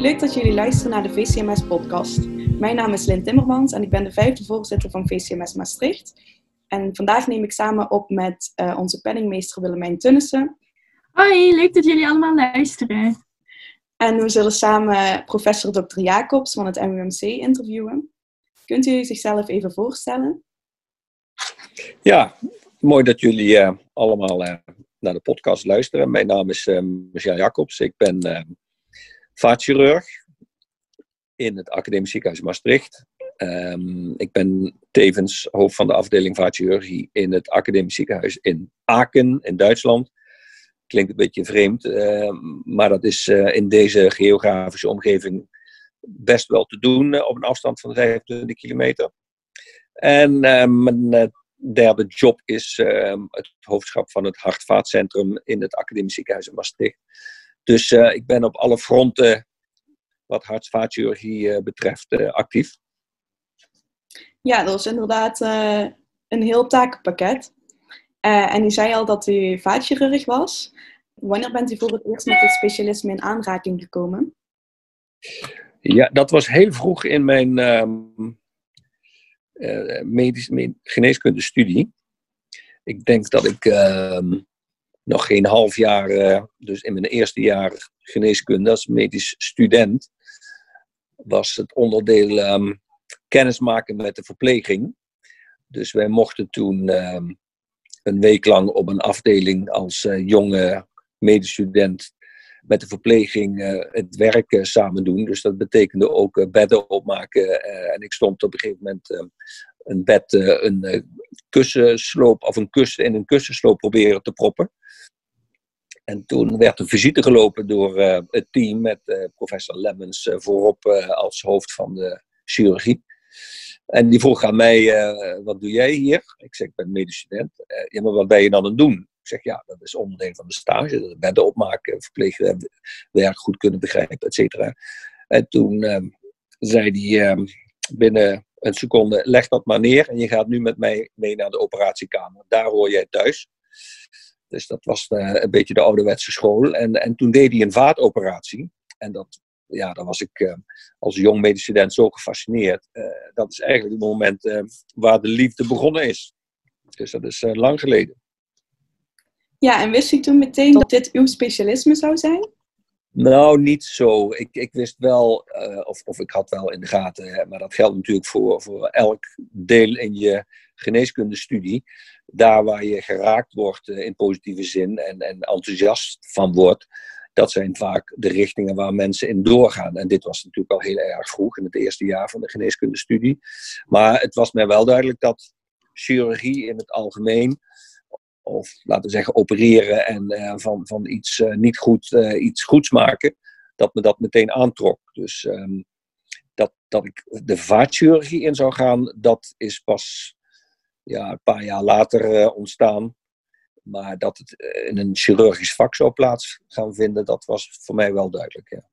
Leuk dat jullie luisteren naar de VCMS-podcast. Mijn naam is Lynn Timmermans en ik ben de vijfde voorzitter van VCMS Maastricht. En vandaag neem ik samen op met uh, onze penningmeester Willemijn Tunnissen. Hoi, leuk dat jullie allemaal luisteren. En we zullen samen professor Dr. Jacobs van het MUMC interviewen. Kunt u zichzelf even voorstellen? Ja, mooi dat jullie uh, allemaal uh, naar de podcast luisteren. Mijn naam is uh, Michel Jacobs. Ik ben uh, vaatchirurg in het Academisch Ziekenhuis Maastricht. Um, ik ben tevens hoofd van de afdeling vaatchirurgie in het Academisch Ziekenhuis in Aken in Duitsland. Klinkt een beetje vreemd, uh, maar dat is uh, in deze geografische omgeving best wel te doen uh, op een afstand van 25 kilometer. En mijn derde job is ehm, het hoofdschap van het Hartvaatcentrum in het Academisch Ziekenhuis in Maastricht. Dus ik ben op alle fronten wat hartvaatchirurgie betreft actief. Ja, dat is inderdaad een heel takenpakket. En u zei al dat u vaatchirurg was. Wanneer bent u voor het eerst met dit specialisme in aanraking gekomen? Ja, dat was heel vroeg in mijn uh, uh, medisch, geneeskundestudie. Ik denk dat ik ehm, nog geen half jaar, dus in mijn eerste jaar geneeskunde als medisch student, was het onderdeel ehm, kennis maken met de verpleging. Dus wij mochten toen uh, een week lang op een afdeling als uh, jonge medestudent met de verpleging uh, het werk samen doen. Dus dat betekende ook bedden opmaken. en ik stond op een gegeven moment ehm, een bed, een kussensloop of een kussen in een kussensloop proberen te proppen. En toen werd een visite gelopen door het team met professor Lemmens voorop als hoofd van de chirurgie. En die vroeg aan mij, wat doe jij hier? Ik zeg, ik ben medestudent. Ja, maar wat ben je dan aan het doen? Ik zeg, ja, dat is onderdeel van de stage. Bedden opmaken, verpleegwerk goed kunnen begrijpen, et cetera. En toen uh, zei hij ehm, binnen een seconde, leg dat maar neer. En je gaat nu met mij mee naar de operatiekamer. Daar hoor jij thuis. Dus dat was eh, een beetje de ouderwetse school. En, en toen deed hij een vaatoperatie. En dat ja, dan was ik uh, als jong medestudent zo gefascineerd. Uh, dat is eigenlijk het moment uh, waar de liefde begonnen is. Dus dat is lang geleden. Ja, en wist u toen meteen dat dit uw specialisme zou zijn? Nou, niet zo. Ik, ik wist wel, of, of ik had wel in de gaten, maar dat geldt natuurlijk voor, voor elk deel in je geneeskundestudie. Daar waar je geraakt wordt in positieve zin en, en enthousiast van wordt, dat zijn vaak de richtingen waar mensen in doorgaan. En dit was natuurlijk al heel erg vroeg, in het eerste jaar van de geneeskundestudie. Maar het was mij wel duidelijk dat chirurgie in het algemeen, of laten we zeggen opereren en uh, van, van iets uh, niet goed, iets goeds maken, dat me dat meteen aantrok. Dus um, dat, dat ik de vaatchirurgie in zou gaan, dat is pas ja, een paar jaar later ontstaan. Maar dat het eh, in een chirurgisch vak zou plaats gaan vinden, dat was voor mij wel duidelijk. Ja.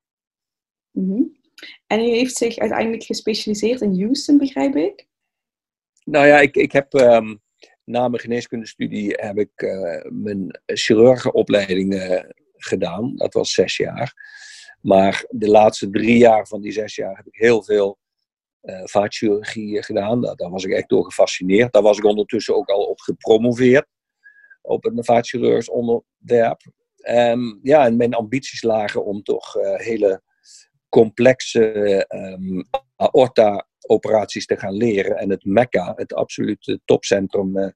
Mm -hmm. En u heeft zich uiteindelijk gespecialiseerd in Houston, begrijp ik? Nou ja, ik, ik heb um, na mijn geneeskundestudie heb ik uh, mijn chirurgenopleiding uh, gedaan. Dat was zes jaar. Maar de laatste drie jaar van die zes jaar heb ik heel veel uh, vaatchirurgie gedaan. Daar, daar was ik echt door gefascineerd. Daar was ik ondertussen ook al op gepromoveerd op het vaatchirurgs onderwerp. Um, ja, en mijn ambities lagen om toch uh, hele complexe um, aorta-operaties te gaan leren. En het Mecca, het absolute topcentrum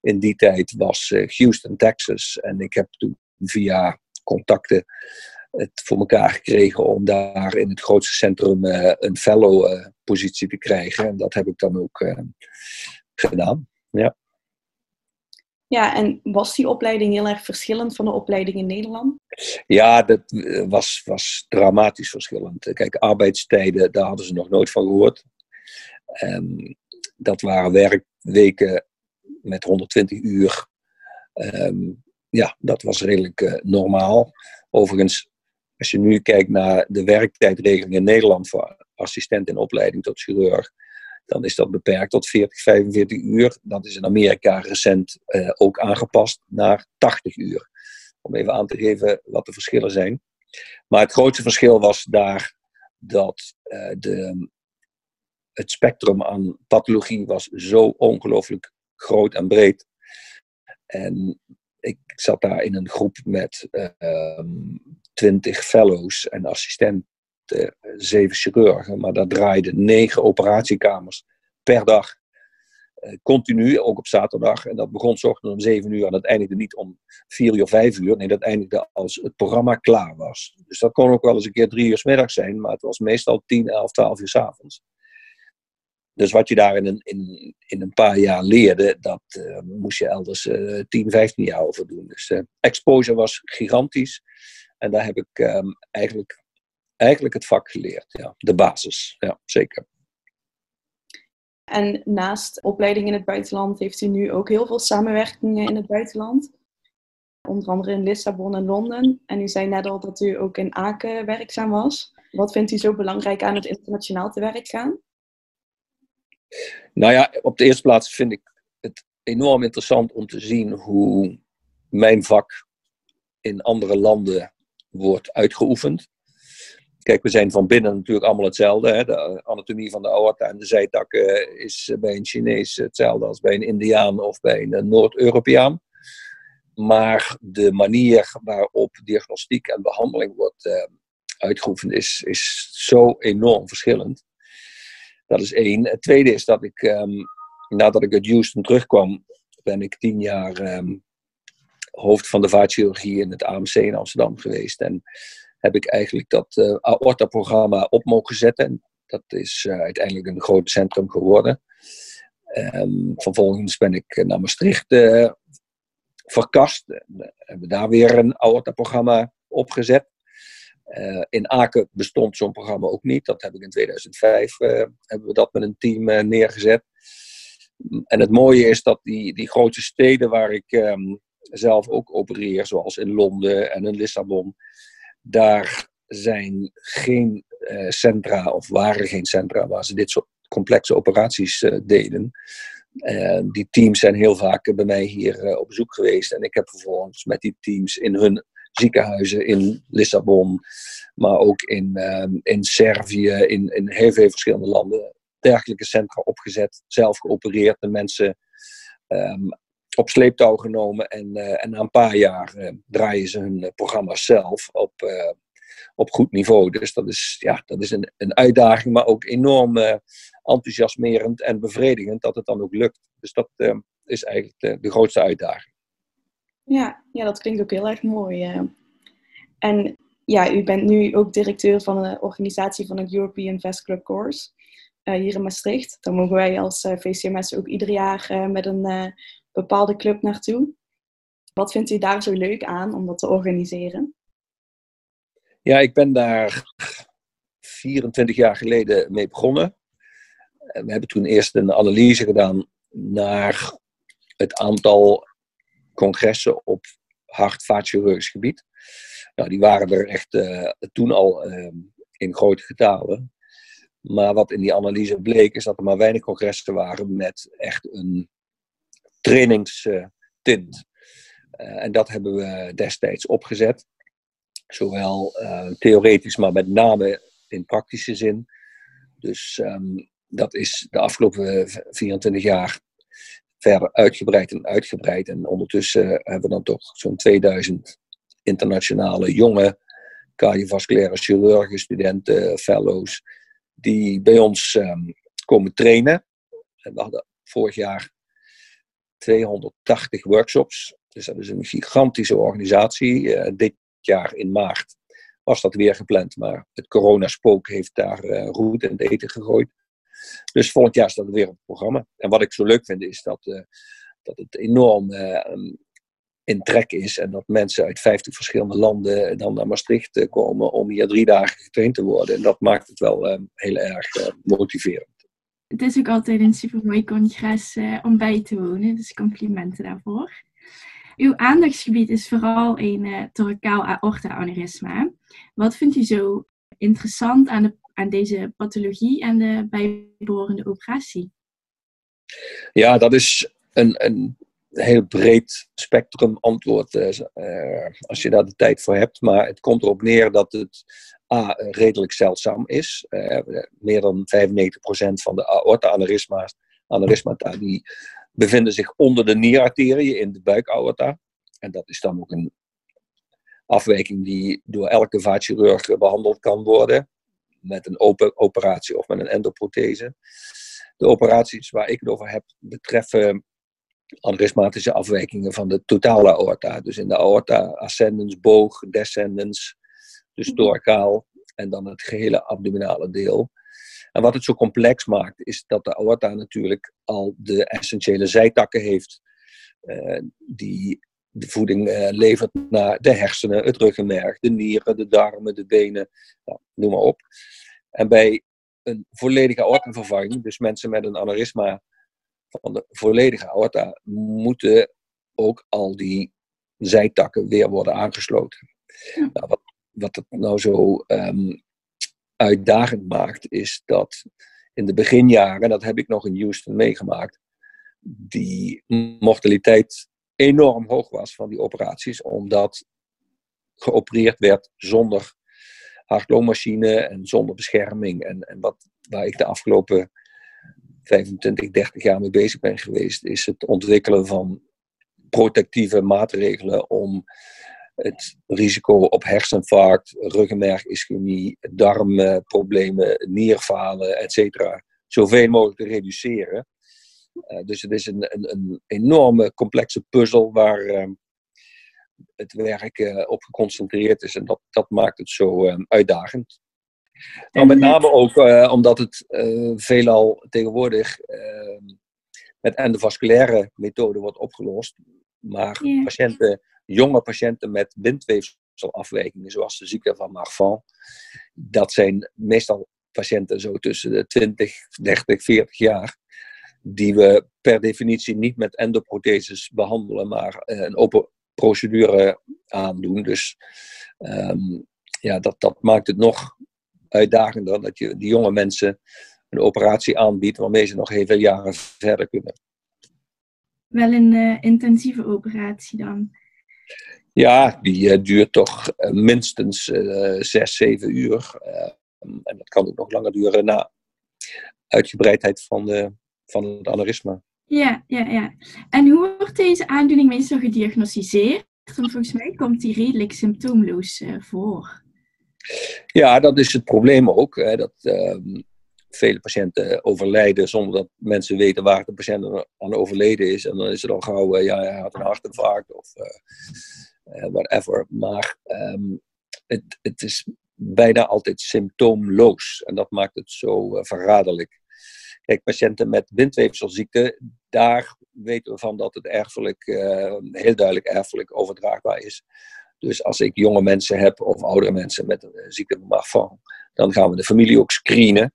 in die tijd, was Houston, Texas. En ik heb toen via contacten het voor elkaar gekregen om daar in het grootste centrum een fellow-positie te krijgen. En dat heb ik dan ook gedaan. Ja. Ja, en was die opleiding heel erg verschillend van de opleiding in Nederland? Ja, dat eh, was, was dramatisch verschillend. Kijk, arbeidstijden, daar hadden ze nog nooit van gehoord. Um, dat waren werkweken met 120 uur. Um, ja, dat was redelijk uh, normaal. Overigens, als je nu kijkt naar de werktijdregeling in Nederland voor assistent in opleiding tot chirurg, dan is dat beperkt tot 40, 45 uur. Dat is in Amerika recent uh, ook aangepast naar 80 uur. Om even aan te geven wat de verschillen zijn. Maar het grootste verschil was daar dat uh, de, het spectrum aan pathologie was zo ongelooflijk groot en breed. En ik zat daar in een groep met uh, twintig fellows en assistenten, zeven chirurgen, maar daar draaiden negen operatiekamers per dag. Uh, continu, ook op zaterdag. En dat begon om zeven uur en dat eindigde niet om vier uur, vijf uur. Nee, dat eindigde als het programma klaar was. Dus dat kon ook wel eens een keer drie uur s middags zijn, maar het was meestal tien, elf, twaalf uur s avonds. Dus wat je daar in een, in, in een paar jaar leerde, dat uh, moest je elders uh, 10, 15 jaar over doen. Dus uh, exposure was gigantisch. En daar heb ik um, eigenlijk, eigenlijk het vak geleerd. Ja. De basis, ja, zeker. En naast opleiding in het buitenland heeft u nu ook heel veel samenwerkingen in het buitenland. Onder andere in Lissabon en Londen. En u zei net al dat u ook in Aken werkzaam was. Wat vindt u zo belangrijk aan het internationaal te werk gaan? Nou ja, op de eerste plaats vind ik het enorm interessant om te zien hoe mijn vak in andere landen wordt uitgeoefend. Kijk, we zijn van binnen natuurlijk allemaal hetzelfde. Hè? De anatomie van de aorta en de zijtakken is bij een Chinees hetzelfde als bij een Indiaan of bij een Noord-Europeaan. Maar de manier waarop diagnostiek en behandeling wordt uh, uitgeoefend is, is zo enorm verschillend. Dat is één. Het tweede is dat ik, um, nadat ik uit Houston terugkwam, ben ik tien jaar um, hoofd van de vaatchirurgie in het AMC in Amsterdam geweest. En heb ik eigenlijk dat uh, aorta-programma op mogen zetten. Dat is uh, uiteindelijk een groot centrum geworden. Um, vervolgens ben ik naar Maastricht uh, verkast. En hebben daar weer een aorta-programma opgezet. Uh, in Aken bestond zo'n programma ook niet. Dat heb ik in 2005 uh, hebben we dat met een team uh, neergezet. En het mooie is dat die, die grote steden waar ik um, zelf ook opereer, zoals in Londen en in Lissabon, daar zijn geen centra of waren geen centra waar ze dit soort complexe operaties deden. die teams zijn heel vaak bij mij hier op bezoek geweest en ik heb vervolgens met die teams in hun ziekenhuizen in Lissabon, maar ook in, um, in Servië, in, in heel veel verschillende landen, dergelijke centra opgezet, zelf geopereerd, de mensen um, op sleeptouw genomen en, uh, en na een paar jaar uh, draaien ze hun programma's zelf op, op goed niveau. Dus dat is, ja, dat is een, een uitdaging, maar ook enorm enthousiasmerend en bevredigend dat het dan ook lukt. Dus dat is eigenlijk de grootste uitdaging. Ja, ja, dat klinkt ook heel erg mooi. En ja, u bent nu ook directeur van de organisatie van het European Vascular Course uh, hier in Maastricht. Daar mogen wij als uh, VCMS ook ieder jaar met een bepaalde club naartoe. Wat vindt u daar zo leuk aan om dat te organiseren? Ja, ik ben daar 24 jaar geleden mee begonnen. We hebben toen eerst een analyse gedaan naar het aantal congressen op hart-vaatchirurgisch gebied. Nou, die waren er echt uh, toen al uh, in grote getalen. Maar wat in die analyse bleek, is dat er maar weinig congressen waren met echt een trainingstint. Uh, en dat hebben we destijds opgezet. Zowel theoretisch, maar met name in praktische zin. Dus um, dat is de afgelopen 24 jaar verder uitgebreid en uitgebreid. En ondertussen hebben we dan toch zo'n 2000 internationale jonge cardiovasculaire chirurgen, studenten, fellows, die bij ons um, komen trainen. En we hadden vorig jaar 280 workshops. Dus dat is een gigantische organisatie. Uh, dit jaar in maart was dat weer gepland, maar het coronaspook heeft daar uh, roet in het eten gegooid. Dus volgend jaar staat het weer op het programma. En wat ik zo leuk vind is dat, uh, dat het enorm uh, in trek is en dat mensen uit 50 verschillende landen dan naar Maastricht uh, komen om hier drie dagen getraind te worden. En dat maakt het wel heel erg motiverend. Het is ook altijd een super mooi congres om bij te wonen, dus complimenten daarvoor. Uw aandachtsgebied is vooral een uh, thoracaal aorta-aneurysma. Wat vindt u zo interessant aan de aan deze pathologie en de bijbehorende operatie? Ja, dat is een, een heel breed spectrum antwoord uh, als je daar de tijd voor hebt. Maar het komt erop neer dat het A, redelijk zeldzaam is. Uh, meer dan 95% van de aorta-aneurysma's aneurysmata die bevinden zich onder de nierarterie in de buikaorta. En dat is dan ook een afwijking die door elke vaatchirurg behandeld kan worden. Met een open operatie of met een endoprothese. De operaties waar ik het over heb betreffen aneurysmatische afwijkingen van de totale aorta. Dus in de aorta ascendens, boog, descendens, dus thoracaal en dan het gehele abdominale deel. En wat het zo complex maakt, is dat de aorta natuurlijk al de essentiële zijtakken heeft, uh, die de voeding uh, levert naar de hersenen, het ruggenmerg, de nieren, de darmen, de benen, nou, noem maar op. En bij een volledige aortenvervanging, dus mensen met een aneurysma van de volledige aorta, moeten ook al die zijtakken weer worden aangesloten. Nou, wat, wat het nou zo um, uitdagend maakt, is dat in de beginjaren, dat heb ik nog in Houston meegemaakt, die mortaliteit enorm hoog was van die operaties, omdat geopereerd werd zonder hartloomachine en zonder bescherming. En, en wat, waar ik de afgelopen 25, 30 jaar mee bezig ben geweest, is het ontwikkelen van protectieve maatregelen om het risico op herseninfarct, ruggenmergischemie, darmproblemen, nierfalen, etc. zoveel mogelijk te reduceren. Uh, dus het is een, een, een, enorme complexe puzzel waar uh, het werk uh, op geconcentreerd is. En dat, dat maakt het zo uitdagend. Nou, met name ook omdat het veelal tegenwoordig met endovasculaire methoden wordt opgelost. Maar yeah. patiënten jonge patiënten met bindweefselafwijkingen, zoals de ziekte van Marfan, dat zijn meestal patiënten zo tussen de 20, 30, 40 jaar, die we per definitie niet met endoprotheses behandelen, maar eh, een open procedure aandoen. Dus um, ja, dat, dat maakt het nog uitdagender dat je die jonge mensen een operatie aanbiedt waarmee ze nog heel veel jaren verder kunnen. Wel een uh, intensieve operatie dan. Ja, die uh, duurt toch uh, minstens zes, zeven uur. en dat kan ook nog langer duren na uitgebreidheid van, de, van het aneurysma. Ja, ja, ja. En hoe wordt deze aandoening meestal gediagnosticeerd? Want volgens mij komt die redelijk symptoomloos voor. Ja, dat is het probleem ook. Hè, dat ehm, vele patiënten overlijden zonder dat mensen weten waar de patiënt aan overleden is. En dan is het al gauw, ja, hij had een hartinfarct of uh, whatever. Maar um, het, het is bijna altijd symptoomloos. En dat maakt het zo uh, verraderlijk. Kijk, patiënten met bindweefselziekte, daar weten we van dat het erfelijk, uh, heel duidelijk erfelijk overdraagbaar is. Dus als ik jonge mensen heb of oudere mensen met een ziekte van dan gaan we de familie ook screenen.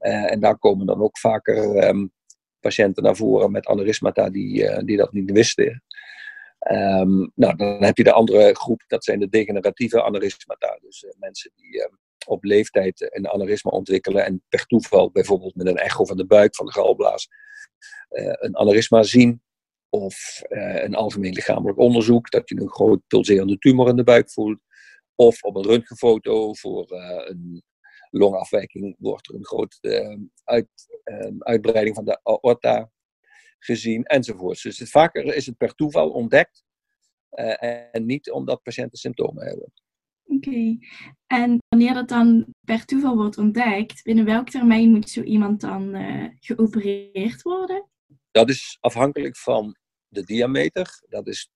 Uh, en daar komen dan ook vaker um, patiënten naar voren met aneurysmata die, die dat niet wisten. Um, nou, dan heb je de andere groep, dat zijn de degeneratieve aneurysmata. Dus mensen die ehm, op leeftijd een aneurysma ontwikkelen en per toeval bijvoorbeeld met een echo van de buik, van de galblaas, een aneurysma zien. Of een algemeen lichamelijk onderzoek, dat je een groot pulserende tumor in de buik voelt. Of op een röntgenfoto voor een longafwijking wordt er een grote uit, uitbreiding van de aorta gezien enzovoort. Dus het, vaker is het per toeval ontdekt en niet omdat patiënten symptomen hebben. Oké, en wanneer dat dan per toeval wordt ontdekt, binnen welk termijn moet zo iemand dan uh, geopereerd worden? Dat is afhankelijk van de diameter. Dat is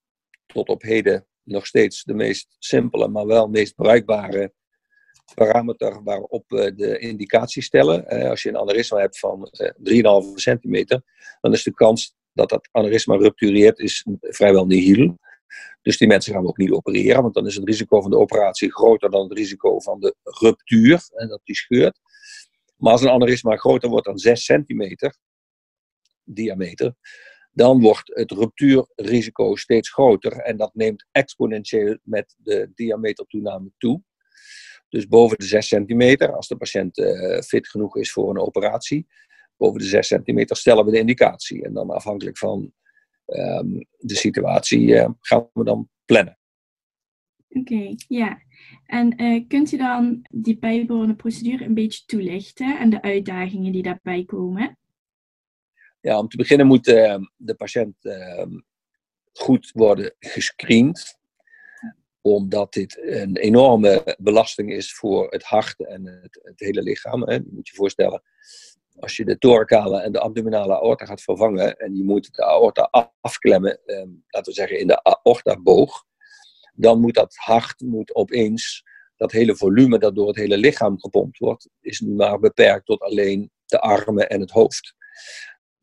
tot op heden nog steeds de meest simpele, maar wel meest bruikbare parameter waarop we de indicatie stellen. Eh, als je een aneurysma hebt van 3,5 eh, centimeter, dan is de kans dat dat aneurysma ruptureert is vrijwel nihil. Dus die mensen gaan we ook niet opereren, want dan is het risico van de operatie groter dan het risico van de ruptuur en dat die scheurt. Maar als een aneurysma groter wordt dan 6 centimeter diameter, dan wordt het ruptuurrisico steeds groter en dat neemt exponentieel met de diametertoename toe. Dus boven de 6 centimeter, als de patiënt uh, fit genoeg is voor een operatie, boven de 6 centimeter stellen we de indicatie. En dan afhankelijk van ehm, de situatie eh, gaan we dan plannen. Oké, ja. En uh, kunt u dan die bijbehorende procedure een beetje toelichten en de uitdagingen die daarbij komen? Ja, om te beginnen moet ehm, de patiënt ehm, goed worden gescreend omdat dit een enorme belasting is voor het hart en het, het hele lichaam. Hè. Je moet je voorstellen, als je de thoracale en de abdominale aorta gaat vervangen en je moet de aorta afklemmen, eh, laten we zeggen in de aortaboog, dan moet dat hart moet opeens, dat hele volume dat door het hele lichaam gepompt wordt, is nu maar beperkt tot alleen de armen en het hoofd.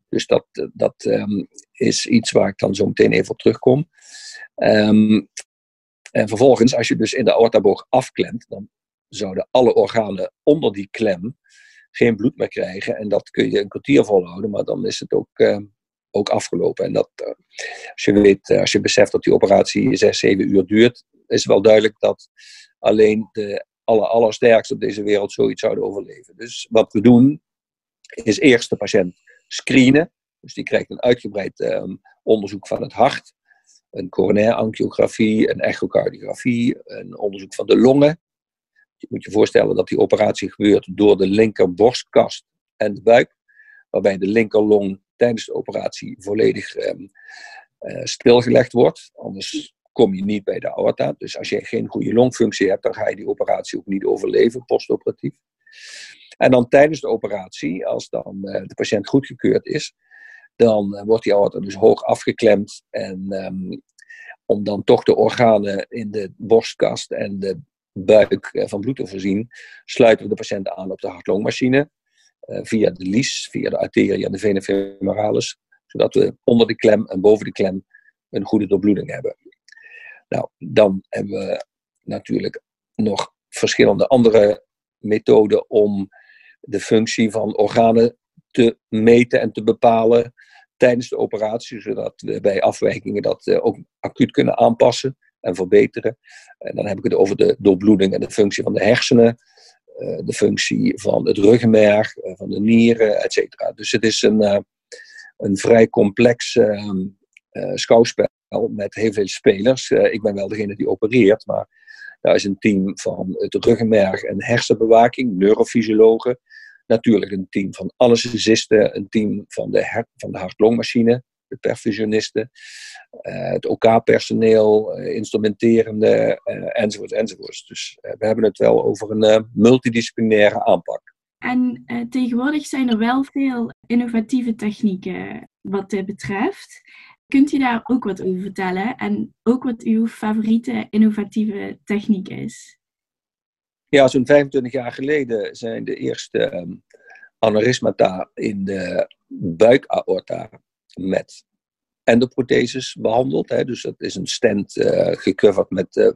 Dus dat, dat um, is iets waar ik dan zo meteen even op terugkom. Um, en vervolgens, als je dus in de aortaboog afklemt, dan zouden alle organen onder die klem geen bloed meer krijgen. En dat kun je een kwartier volhouden, maar dan is het ook, uh, ook afgelopen. En dat, uh, als je weet, uh, als je beseft dat die operatie 6, 7 uur duurt, is wel duidelijk dat alleen de aller, allersterkste op deze wereld zoiets zouden overleven. Dus wat we doen, is eerst de patiënt screenen. Dus die krijgt een uitgebreid ehm, onderzoek van het hart een coronaire angiografie, een echocardiografie, een onderzoek van de longen. Je moet je voorstellen dat die operatie gebeurt door de linkerborstkast en de buik, waarbij de linkerlong tijdens de operatie volledig um, uh, stilgelegd wordt. Anders kom je niet bij de aorta. Dus als je geen goede longfunctie hebt, dan ga je die operatie ook niet overleven, postoperatief. En dan tijdens de operatie, als dan uh, de patiënt goedgekeurd is, dan uh, wordt die aorta dus hoog afgeklemd. En um, om dan toch de organen in de borstkast en de buik uh, van bloed te voorzien, sluiten we de patiënt aan op de hartlongmachine. Uh, via de lies, via de arteria de vena femoralis. Zodat we onder de klem en boven de klem een goede doorbloeding hebben. Nou, dan hebben we natuurlijk nog verschillende andere methoden om de functie van organen te meten en te bepalen tijdens de operatie, zodat we bij afwijkingen dat uh, ook acuut kunnen aanpassen en verbeteren. En dan heb ik het over de doorbloeding en de functie van de hersenen, uh, de functie van het ruggenmerg, uh, van de nieren, et cetera. Dus het is een, een vrij complex ehm, schouwspel met heel veel spelers. ik ben wel degene die opereert, maar daar is een team van het ruggenmerg en hersenbewaking, neurofysiologen, Natuurlijk een team van anesthesisten, een team van de, van de hart-longmachine, de perfusionisten, uh, het OK-personeel, uh, instrumenterende, uh, enzovoort, enzovoort. Dus we hebben het wel over een multidisciplinaire aanpak. En tegenwoordig zijn er wel veel innovatieve technieken wat dit betreft. Kunt u daar ook wat over vertellen en ook wat uw favoriete innovatieve techniek is? Ja, zo'n 25 jaar geleden zijn de eerste um, aneurysmata in de buikaorta met endoprotheses behandeld. Hè. Dus dat is een stent uh, gecoverd met uh,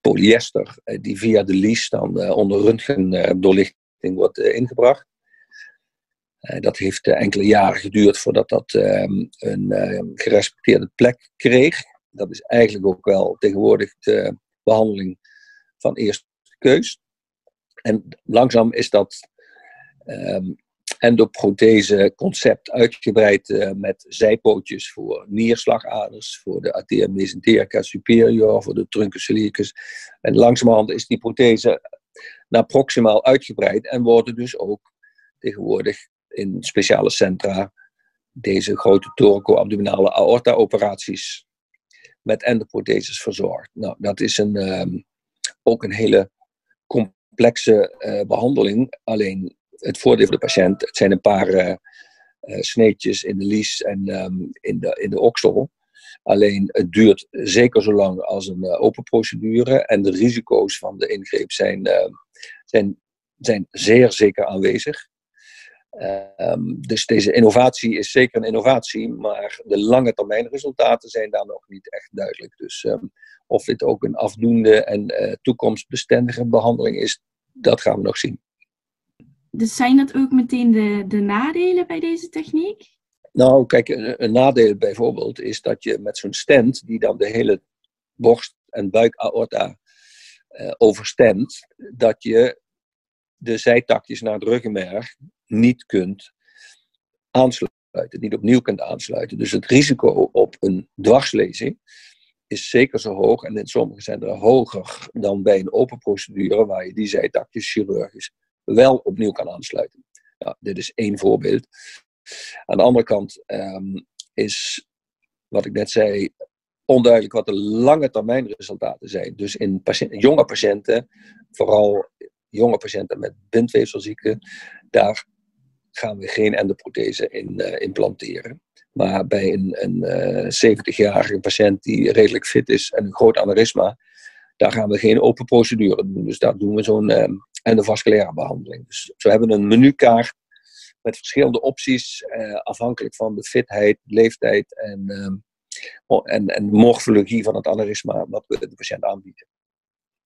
polyester, uh, die via de lies dan onder röntgendoorlichting wordt ingebracht. dat heeft enkele jaren geduurd voordat dat ehm, een gerespecteerde plek kreeg. Dat is eigenlijk ook wel tegenwoordig de behandeling van eerste keus. En langzaam is dat um, endoprothese concept uitgebreid uh, met zijpootjes voor nierslagaders, voor de arteria mesenterica superior, voor de truncus. En langzamerhand is die prothese naar proximaal uitgebreid en worden dus ook tegenwoordig in speciale centra deze grote thoraco-abdominale aorta-operaties met endoprotheses verzorgd. Nou, dat is een, um, ook een hele complexe uh, behandeling. Alleen het voordeel voor de patiënt, het zijn een paar uh, sneetjes in de lies en um, in, de, in de oksel. Alleen het duurt zeker zo lang als een uh, open procedure. En de risico's van de ingreep zijn, uh, zijn, zijn zeer zeker aanwezig. Um, dus deze innovatie is zeker een innovatie, maar de lange termijn resultaten zijn daar nog niet echt duidelijk. Dus of dit ook een afdoende en toekomstbestendige behandeling is, dat gaan we nog zien. Dus zijn dat ook meteen de, de nadelen bij deze techniek? Nou, kijk, een, nadeel bijvoorbeeld is dat je met zo'n stent, die dan de hele borst- en buikaorta uh, overstemt, dat je de zijtakjes naar het ruggenmerg niet kunt aansluiten. aansluiten, niet opnieuw kunt aansluiten. Dus het risico op een dwarslezing is zeker zo hoog. En in sommige zijn er hoger dan bij een open procedure, waar je die zijtakjes chirurgisch wel opnieuw kan aansluiten. Ja, dit is één voorbeeld. Aan de andere kant ehm, is, wat ik net zei, onduidelijk wat de lange termijn resultaten zijn. Dus in jonge patiënten, vooral jonge patiënten met bindweefselziekte, daar gaan we geen endoprothese in uh, implanteren. Maar bij een, een 70-jarige eh, patiënt die redelijk fit is en een groot aneurysma, daar gaan we geen open procedure doen. Dus daar doen we zo'n uh, endovasculaire behandeling. Dus we hebben een menukaart met verschillende opties, uh, afhankelijk van de fitheid, leeftijd en, uh, en, en morfologie van het aneurysma, wat we de patiënt aanbieden.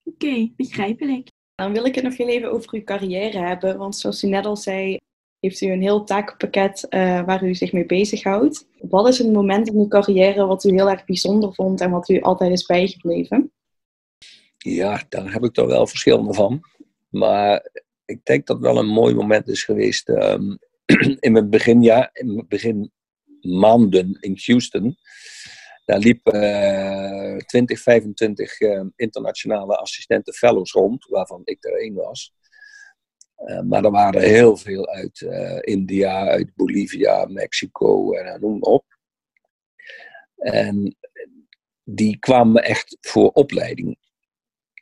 Oké, okay, begrijpelijk. Dan wil ik het nog heel even over uw carrière hebben, want zoals u net al zei, heeft u een heel takenpakket uh, waar u zich mee bezighoudt. Wat is een moment in uw carrière wat u heel erg bijzonder vond en wat u altijd is bijgebleven? Ja, daar heb ik er wel verschillende van. Maar ik denk dat wel een mooi moment is geweest um, in mijn beginjaar, in mijn begin maanden in Houston. Daar liep uh, 20, 25 uh, internationale assistenten fellows rond, waarvan ik er één was. Uh, maar er waren heel veel uit uh, India, uit Bolivia, Mexico en uh, noem op. En die kwamen echt voor opleiding.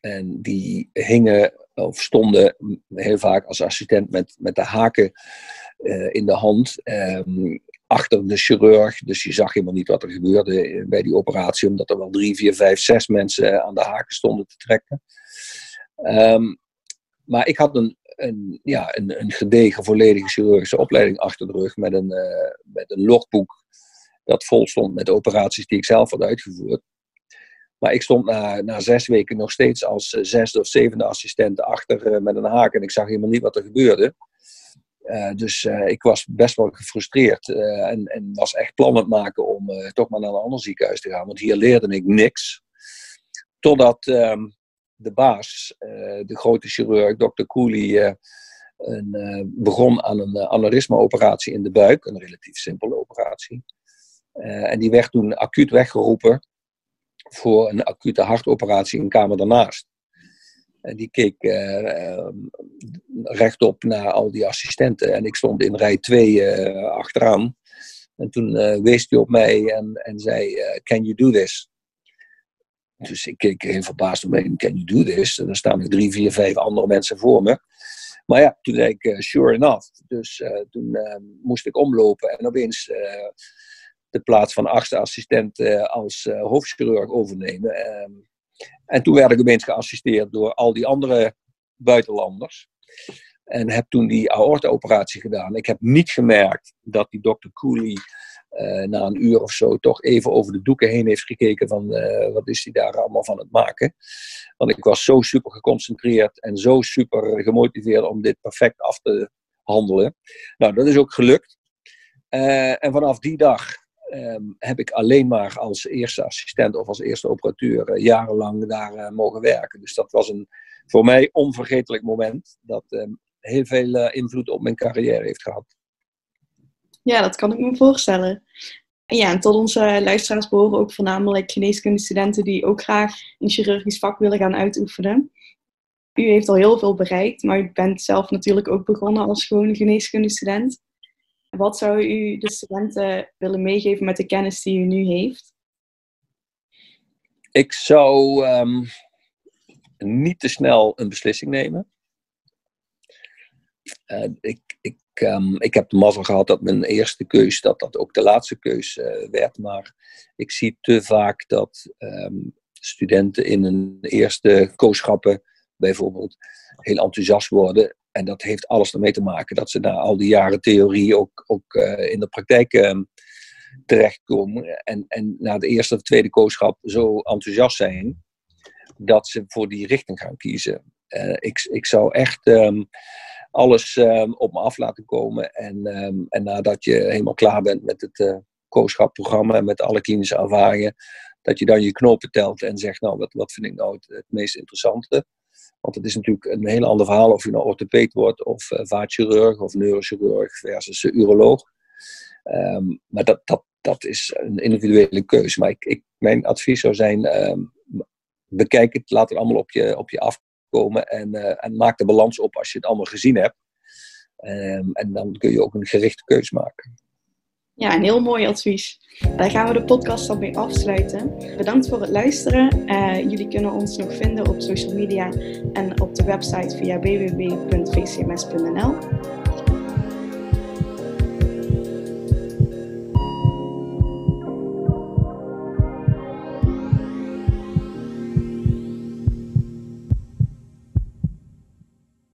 En die hingen of stonden heel vaak als assistent met, met de haken in de hand. Um, achter de chirurg. Dus je zag helemaal niet wat er gebeurde bij die operatie, omdat er wel drie, vier, vijf, zes mensen aan de haken stonden te trekken. Um, maar ik had een, een, ja, een, een gedegen, volledige chirurgische opleiding achter de rug met een, uh, met een logboek dat vol stond met operaties die ik zelf had uitgevoerd. Maar ik stond na, na zes weken nog steeds als uh, zesde of zevende assistent achter uh, met een haak en ik zag helemaal niet wat er gebeurde. dus ik was best wel gefrustreerd en, en, was echt plannen maken om toch maar naar een ander ziekenhuis te gaan, want hier leerde ik niks. Totdat ehm, de baas, eh, de grote chirurg, Dr. Cooley, eh, een, eh, begon aan een aneurysma-operatie in de buik, een relatief simpele operatie. en die werd toen acuut weggeroepen voor een acute hartoperatie in een kamer daarnaast. En die keek uh, rechtop naar al die assistenten. En ik stond in rij 2 achteraan. En toen wees hij op mij en, en zei: Can you do this? Dus ik keek heel verbaasd om me, can you do this? En dan staan er drie, vier, vijf andere mensen voor me. Maar ja, toen zei ik, uh, sure enough. Dus uh, toen uh, moest ik omlopen en opeens plaats van achtste assistent als hoofdchirurg overnemen. Ehm, en toen werd ik opeens geassisteerd door al die andere buitenlanders. En heb toen die aorta-operatie gedaan. Ik heb niet gemerkt dat die dokter Cooley uh, na een uur of zo toch even over de doeken heen heeft gekeken van wat is hij daar allemaal van het maken. Want ik was zo super geconcentreerd en zo super gemotiveerd om dit perfect af te handelen. Nou, dat is ook gelukt. En vanaf die dag um, heb ik alleen maar als eerste assistent of als eerste operateur jarenlang daar mogen werken. Dus dat was een voor mij onvergetelijk moment dat um, heel veel invloed op mijn carrière heeft gehad. Ja, dat kan ik me voorstellen. En ja, en tot onze luisteraars behoren ook voornamelijk geneeskundestudenten die ook graag een chirurgisch vak willen gaan uitoefenen. U heeft al heel veel bereikt, maar u bent zelf natuurlijk ook begonnen als gewone geneeskundestudent. Wat zou u de studenten willen meegeven met de kennis die u nu heeft? Ik zou um, niet te snel een beslissing nemen. Uh, ik, ik um, ik heb de mazzel gehad dat mijn eerste keus, dat dat ook de laatste keus uh, werd. Maar ik zie te vaak dat um, studenten in hun eerste kooschappen bijvoorbeeld heel enthousiast worden. En dat heeft alles ermee te maken dat ze na al die jaren theorie ook, ook uh, in de praktijk um, terechtkomen. En, en na de eerste of tweede kooschap zo enthousiast zijn dat ze voor die richting gaan kiezen. Uh, ik, ik zou echt alles um, op me af laten komen. En, um, en nadat je helemaal klaar bent met het uh, kooschapprogramma en met alle klinische ervaringen, dat je dan je knopen telt en zegt, nou, wat, wat vind ik nou het meest interessante? Want het is natuurlijk een heel ander verhaal of je nou orthopeed wordt of uh, vaatchirurg of neurochirurg versus uroloog. Ehm, maar dat, dat, dat is een individuele keuze. Maar ik, ik, mijn advies zou zijn, ehm, bekijk het, laat het allemaal op je, op je afkomen en, uh, en maak de balans op als je het allemaal gezien hebt. Ehm, en dan kun je ook een gerichte keuze maken. Ja, een heel mooi advies. Daar gaan we de podcast dan mee afsluiten. Bedankt voor het luisteren. Uh, jullie kunnen ons nog vinden op social media en op de website via www.vcms.nl.